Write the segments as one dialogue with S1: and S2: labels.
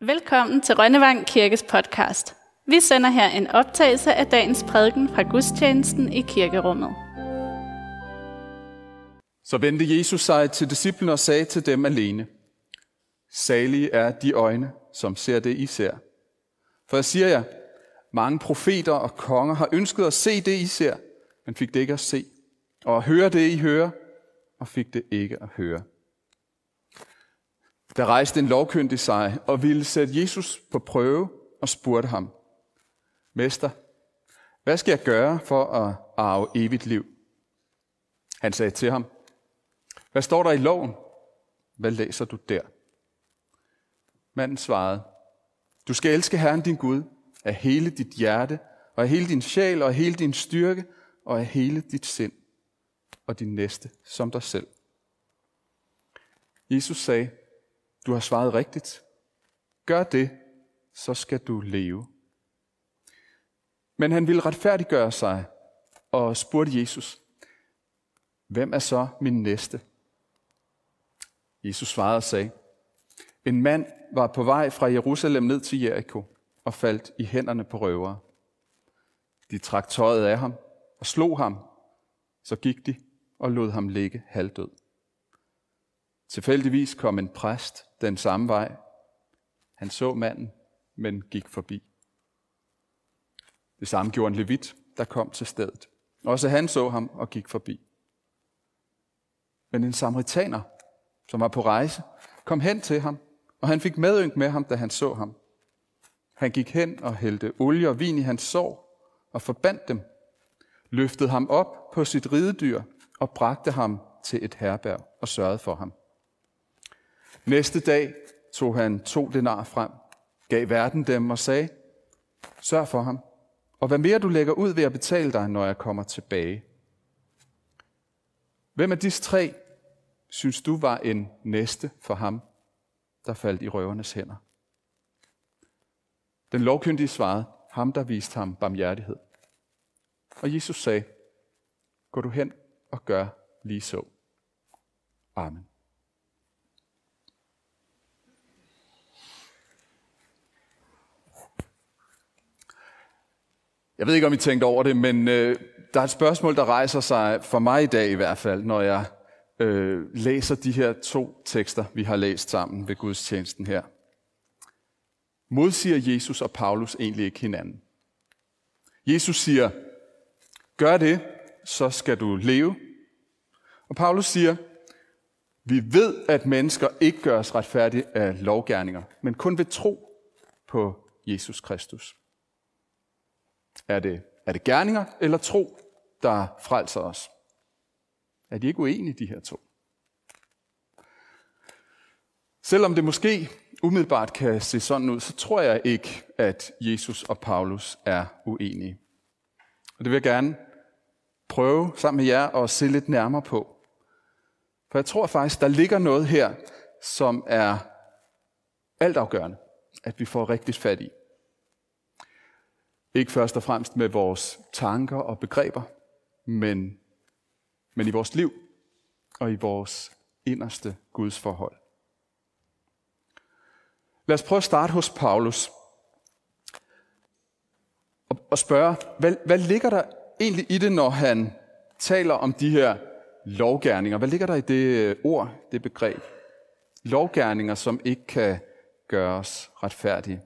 S1: Velkommen til Rønnevang Kirkes podcast. Vi sender her en optagelse af dagens prædiken fra gudstjenesten i kirkerummet.
S2: Så vendte Jesus sig til disciplene og sagde til dem alene, Salige er de øjne, som ser det, I ser. For jeg siger jer, mange profeter og konger har ønsket at se det, I ser, men fik det ikke at se. Og at høre det, I hører, og fik det ikke at høre. Der rejste en lovkyndig sig og ville sætte Jesus på prøve og spurgte ham, Mester, hvad skal jeg gøre for at arve evigt liv? Han sagde til ham, Hvad står der i loven? Hvad læser du der? Manden svarede, Du skal elske Herren din Gud af hele dit hjerte, og af hele din sjæl, og af hele din styrke, og af hele dit sind, og din næste som dig selv. Jesus sagde, du har svaret rigtigt. Gør det, så skal du leve. Men han ville retfærdiggøre sig og spurgte Jesus, hvem er så min næste? Jesus svarede og sagde, en mand var på vej fra Jerusalem ned til Jericho og faldt i hænderne på røvere. De trak tøjet af ham og slog ham. Så gik de og lod ham ligge halvdød. Tilfældigvis kom en præst den samme vej. Han så manden, men gik forbi. Det samme gjorde en levit, der kom til stedet. Også han så ham og gik forbi. Men en samaritaner, som var på rejse, kom hen til ham, og han fik medynk med ham, da han så ham. Han gik hen og hældte olie og vin i hans sår og forbandt dem, løftede ham op på sit ridedyr og bragte ham til et herberg og sørgede for ham. Næste dag tog han to denar frem, gav verden dem og sagde, sørg for ham, og hvad mere du lægger ud ved at betale dig, når jeg kommer tilbage. Hvem af disse tre synes du var en næste for ham, der faldt i røvernes hænder? Den lovkyndige svarede, ham der viste ham barmhjertighed. Og Jesus sagde, gå du hen og gør lige så. Amen. Jeg ved ikke, om I tænkte over det, men øh, der er et spørgsmål, der rejser sig for mig i dag i hvert fald, når jeg øh, læser de her to tekster, vi har læst sammen ved gudstjenesten her. Modsiger Jesus og Paulus egentlig ikke hinanden? Jesus siger, gør det, så skal du leve. Og Paulus siger, vi ved, at mennesker ikke gøres retfærdige af lovgærninger, men kun ved tro på Jesus Kristus. Er det, er det gerninger eller tro, der frelser os? Er de ikke uenige, de her to? Selvom det måske umiddelbart kan se sådan ud, så tror jeg ikke, at Jesus og Paulus er uenige. Og det vil jeg gerne prøve sammen med jer at se lidt nærmere på. For jeg tror faktisk, der ligger noget her, som er altafgørende, at vi får rigtigt fat i. Ikke først og fremmest med vores tanker og begreber, men, men i vores liv og i vores inderste Guds forhold. Lad os prøve at starte hos Paulus og, og spørge, hvad, hvad ligger der egentlig i det, når han taler om de her lovgærninger? Hvad ligger der i det øh, ord, det begreb? Lovgærninger, som ikke kan gøres retfærdige.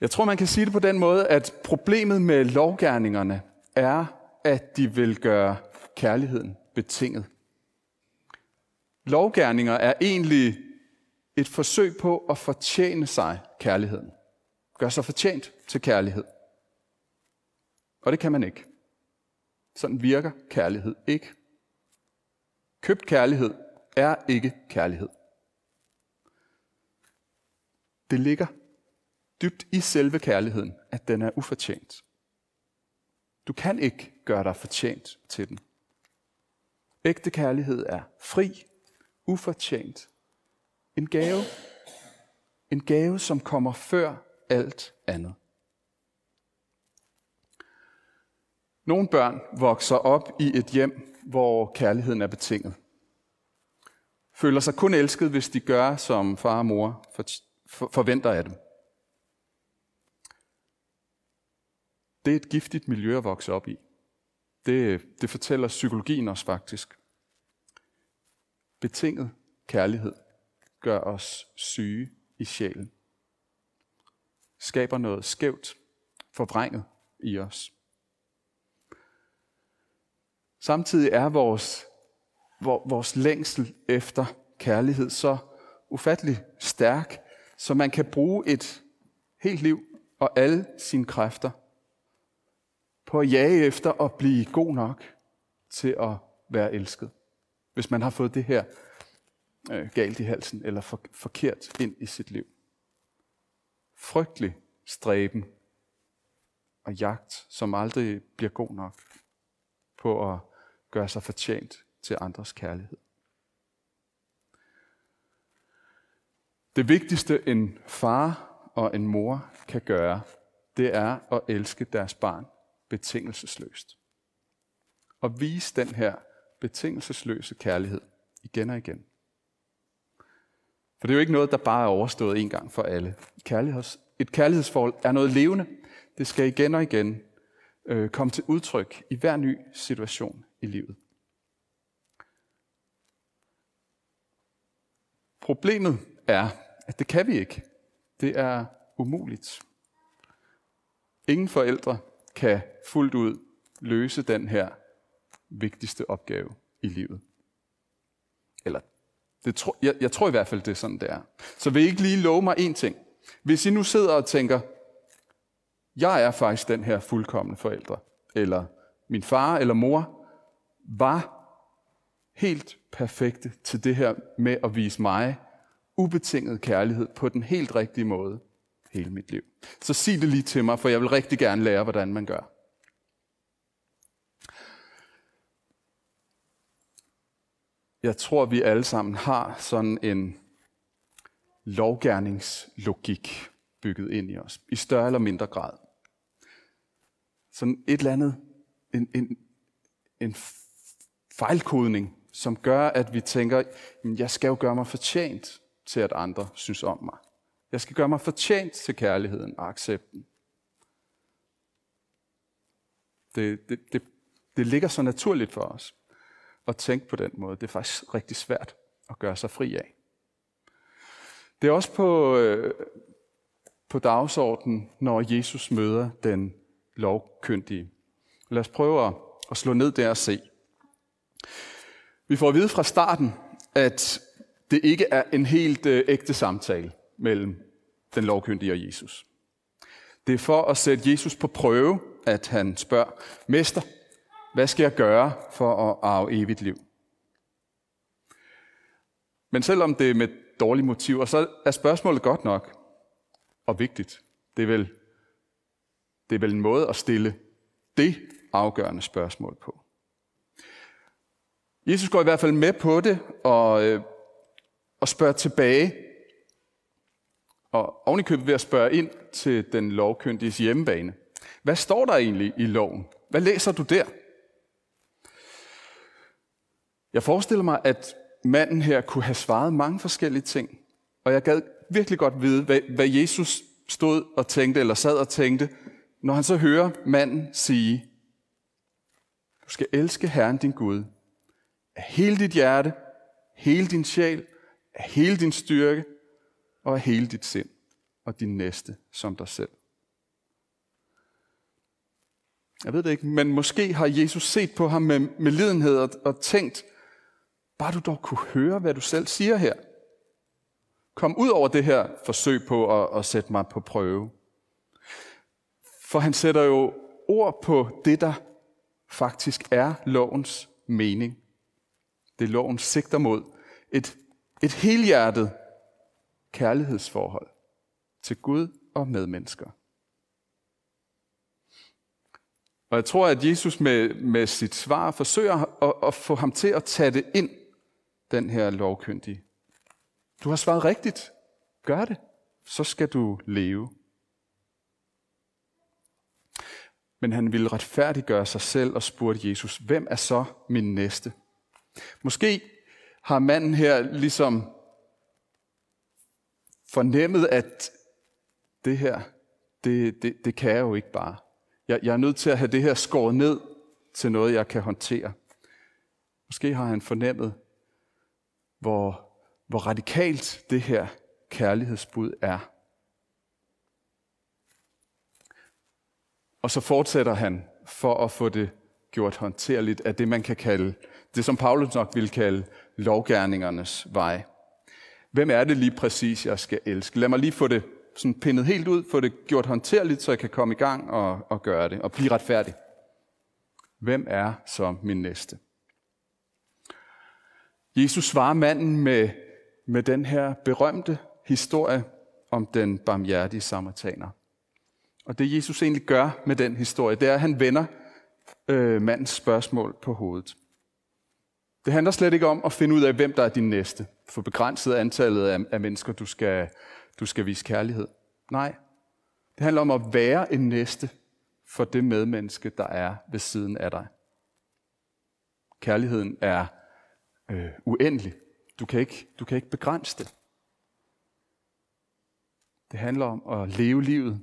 S2: Jeg tror, man kan sige det på den måde, at problemet med lovgærningerne er, at de vil gøre kærligheden betinget. Lovgærninger er egentlig et forsøg på at fortjene sig kærligheden. Gør sig fortjent til kærlighed. Og det kan man ikke. Sådan virker kærlighed ikke. Købt kærlighed er ikke kærlighed. Det ligger dybt i selve kærligheden, at den er ufortjent. Du kan ikke gøre dig fortjent til den. Ægte kærlighed er fri, ufortjent. En gave. En gave, som kommer før alt andet. Nogle børn vokser op i et hjem, hvor kærligheden er betinget. føler sig kun elsket, hvis de gør, som far og mor forventer af dem. Det er et giftigt miljø at vokse op i. Det, det fortæller psykologien os faktisk. Betinget kærlighed gør os syge i sjælen. Skaber noget skævt, forvrænget i os. Samtidig er vores, vores længsel efter kærlighed så ufattelig stærk, så man kan bruge et helt liv og alle sine kræfter på at jage efter at blive god nok til at være elsket. Hvis man har fået det her øh, galt i halsen eller for, forkert ind i sit liv. Frygtelig stræben og jagt, som aldrig bliver god nok på at gøre sig fortjent til andres kærlighed. Det vigtigste en far og en mor kan gøre, det er at elske deres barn betingelsesløst. Og vise den her betingelsesløse kærlighed igen og igen. For det er jo ikke noget, der bare er overstået en gang for alle. Kærligheds, et kærlighedsforhold er noget levende. Det skal igen og igen øh, komme til udtryk i hver ny situation i livet. Problemet er, at det kan vi ikke. Det er umuligt. Ingen forældre kan fuldt ud løse den her vigtigste opgave i livet. Eller det tro, jeg, jeg tror i hvert fald, det er sådan, det er. Så vil I ikke lige love mig en ting? Hvis I nu sidder og tænker, jeg er faktisk den her fuldkommende forældre, eller min far eller mor var helt perfekte til det her med at vise mig ubetinget kærlighed på den helt rigtige måde hele mit liv. Så sig det lige til mig, for jeg vil rigtig gerne lære, hvordan man gør. Jeg tror, vi alle sammen har sådan en lovgærningslogik bygget ind i os, i større eller mindre grad. Sådan et eller andet, en, en, en fejlkodning, som gør, at vi tænker, jeg skal jo gøre mig fortjent til, at andre synes om mig. Jeg skal gøre mig fortjent til kærligheden og accepten. Det, det, det, det ligger så naturligt for os at tænke på den måde. Det er faktisk rigtig svært at gøre sig fri af. Det er også på, øh, på dagsordenen, når Jesus møder den lovkyndige. Lad os prøve at, at slå ned der og se. Vi får at vide fra starten, at det ikke er en helt øh, ægte samtale mellem den lovkyndige og Jesus. Det er for at sætte Jesus på prøve, at han spørger, Mester, hvad skal jeg gøre for at arve evigt liv? Men selvom det er med dårlige motiver, så er spørgsmålet godt nok og vigtigt. Det er vel, det er vel en måde at stille det afgørende spørgsmål på. Jesus går i hvert fald med på det og, øh, og spørger tilbage. Og ovenikøbet ved at spørge ind til den lovkyndiges hjemmebane. Hvad står der egentlig i loven? Hvad læser du der? Jeg forestiller mig, at manden her kunne have svaret mange forskellige ting. Og jeg gad virkelig godt vide, hvad, hvad Jesus stod og tænkte, eller sad og tænkte, når han så hører manden sige, du skal elske Herren din Gud af hele dit hjerte, hele din sjæl, af hele din styrke og af hele dit sind og din næste som dig selv. Jeg ved det ikke, men måske har Jesus set på ham med, med lidenhed og, og tænkt, bare du dog kunne høre, hvad du selv siger her. Kom ud over det her forsøg på at, at sætte mig på prøve. For han sætter jo ord på det, der faktisk er lovens mening. Det loven sigter mod. Et, et helhjertet kærlighedsforhold til Gud og medmennesker. Og jeg tror, at Jesus med, med sit svar forsøger at, at få ham til at tage det ind, den her lovkyndige. Du har svaret rigtigt. Gør det. Så skal du leve. Men han ville retfærdiggøre sig selv og spurgte Jesus, hvem er så min næste? Måske har manden her ligesom fornemmet, at det her, det, det, det kan jeg jo ikke bare. Jeg, jeg er nødt til at have det her skåret ned til noget, jeg kan håndtere. Måske har han fornemmet, hvor, hvor radikalt det her kærlighedsbud er. Og så fortsætter han for at få det gjort håndterligt af det, man kan kalde, det som Paulus nok vil kalde lovgærningernes vej. Hvem er det lige præcis, jeg skal elske? Lad mig lige få det sådan pindet helt ud, få det gjort håndterligt, så jeg kan komme i gang og, og gøre det, og blive retfærdig. Hvem er så min næste? Jesus svarer manden med, med den her berømte historie om den barmhjertige samaritaner. Og det Jesus egentlig gør med den historie, det er, at han vender øh, mandens spørgsmål på hovedet. Det handler slet ikke om at finde ud af, hvem der er din næste. For begrænset antallet af, af mennesker, du skal, du skal vise kærlighed. Nej, det handler om at være en næste for det medmenneske, der er ved siden af dig. Kærligheden er øh, uendelig. Du kan, ikke, du kan ikke begrænse det. Det handler om at leve livet,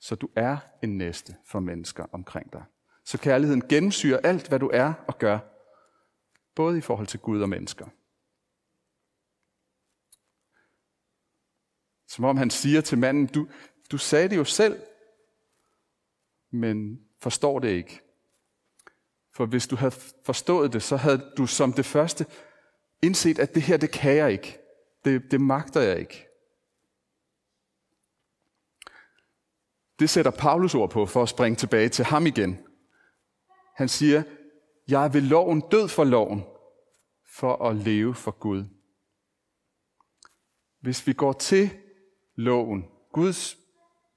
S2: så du er en næste for mennesker omkring dig. Så kærligheden gennemsyrer alt, hvad du er og gør, både i forhold til Gud og mennesker. Som om han siger til manden, du, du sagde det jo selv, men forstår det ikke. For hvis du havde forstået det, så havde du som det første indset, at det her, det kan jeg ikke. Det, det magter jeg ikke. Det sætter Paulus ord på for at springe tilbage til ham igen. Han siger, jeg er ved loven død for loven, for at leve for Gud. Hvis vi går til loven, Guds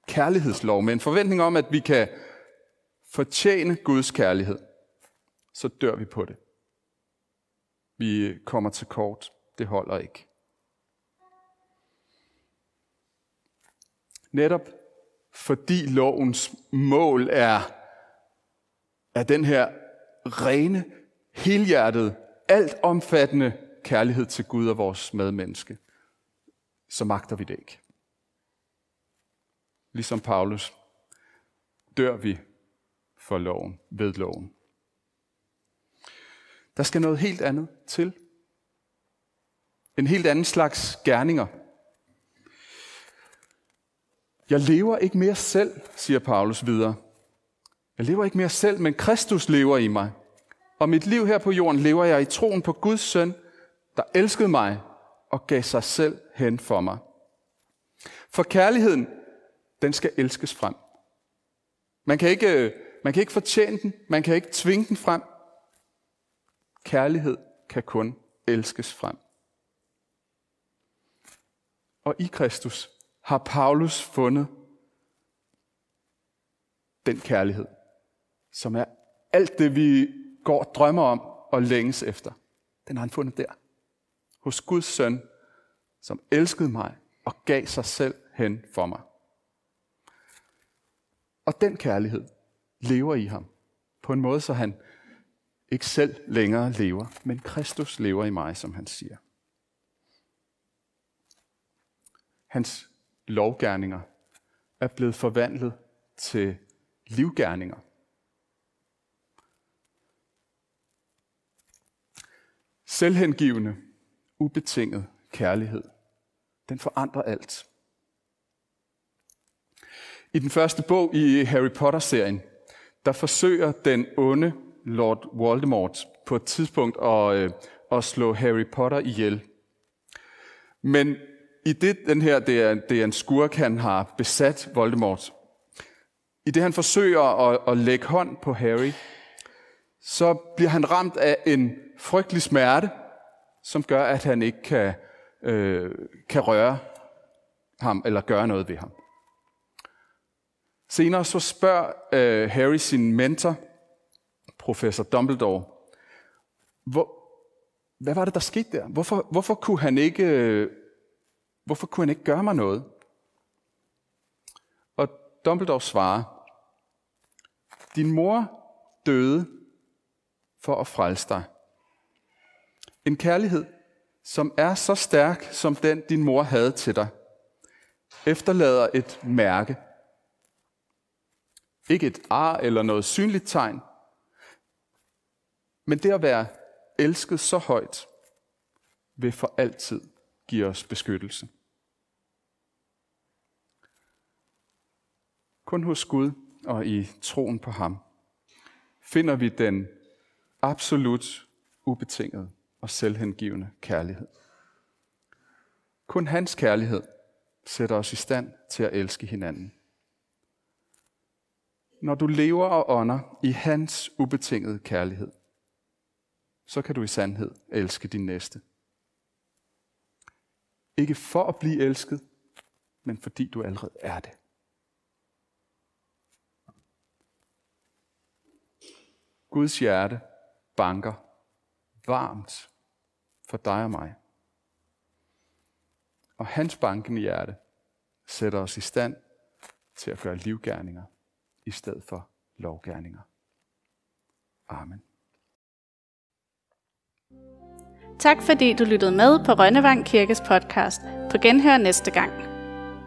S2: kærlighedslov, med en forventning om, at vi kan fortjene Guds kærlighed, så dør vi på det. Vi kommer til kort. Det holder ikke. Netop fordi lovens mål er, er den her rene, helhjertet, alt omfattende kærlighed til Gud og vores medmenneske, så magter vi det ikke. Ligesom Paulus dør vi for loven, ved loven. Der skal noget helt andet til. En helt anden slags gerninger. Jeg lever ikke mere selv, siger Paulus videre. Jeg lever ikke mere selv, men Kristus lever i mig. Og mit liv her på jorden lever jeg i troen på Guds søn, der elskede mig og gav sig selv hen for mig. For kærligheden, den skal elskes frem. Man kan ikke, øh, man kan ikke fortjene den, man kan ikke tvinge den frem. Kærlighed kan kun elskes frem. Og i Kristus har Paulus fundet den kærlighed, som er alt det, vi går og drømmer om og længes efter. Den har han fundet der. Hos Guds søn, som elskede mig og gav sig selv hen for mig. Og den kærlighed lever i ham på en måde, så han ikke selv længere lever, men Kristus lever i mig, som han siger. Hans lovgærninger er blevet forvandlet til livgærninger. Selvhengivende, ubetinget kærlighed, den forandrer alt. I den første bog i Harry Potter-serien, der forsøger den onde Lord Voldemort på et tidspunkt at, øh, at slå Harry Potter ihjel. Men i det, den her, det er, det er en skurk, han har besat Voldemort. I det, han forsøger at, at lægge hånd på Harry, så bliver han ramt af en frygtelig smerte, som gør, at han ikke kan, øh, kan røre ham eller gøre noget ved ham. Senere så spørger øh, Harry sin mentor, professor Dumbledore, hvor, hvad var det, der skete der? Hvorfor, hvorfor, kunne han ikke, øh, hvorfor kunne han ikke gøre mig noget? Og Dumbledore svarer, din mor døde for at frelse dig. En kærlighed, som er så stærk som den, din mor havde til dig, efterlader et mærke. Ikke et ar eller noget synligt tegn, men det at være elsket så højt, vil for altid give os beskyttelse. Kun hos Gud og i troen på ham finder vi den absolut ubetingede og selvhengivende kærlighed. Kun hans kærlighed sætter os i stand til at elske hinanden. Når du lever og ånder i hans ubetingede kærlighed, så kan du i sandhed elske din næste. Ikke for at blive elsket, men fordi du allerede er det. Guds hjerte banker varmt for dig og mig. Og hans bankende hjerte sætter os i stand til at gøre livgærninger i stedet for lovgærninger. Amen.
S1: Tak fordi du lyttede med på Rønnevang Kirkes podcast. På genhør næste gang.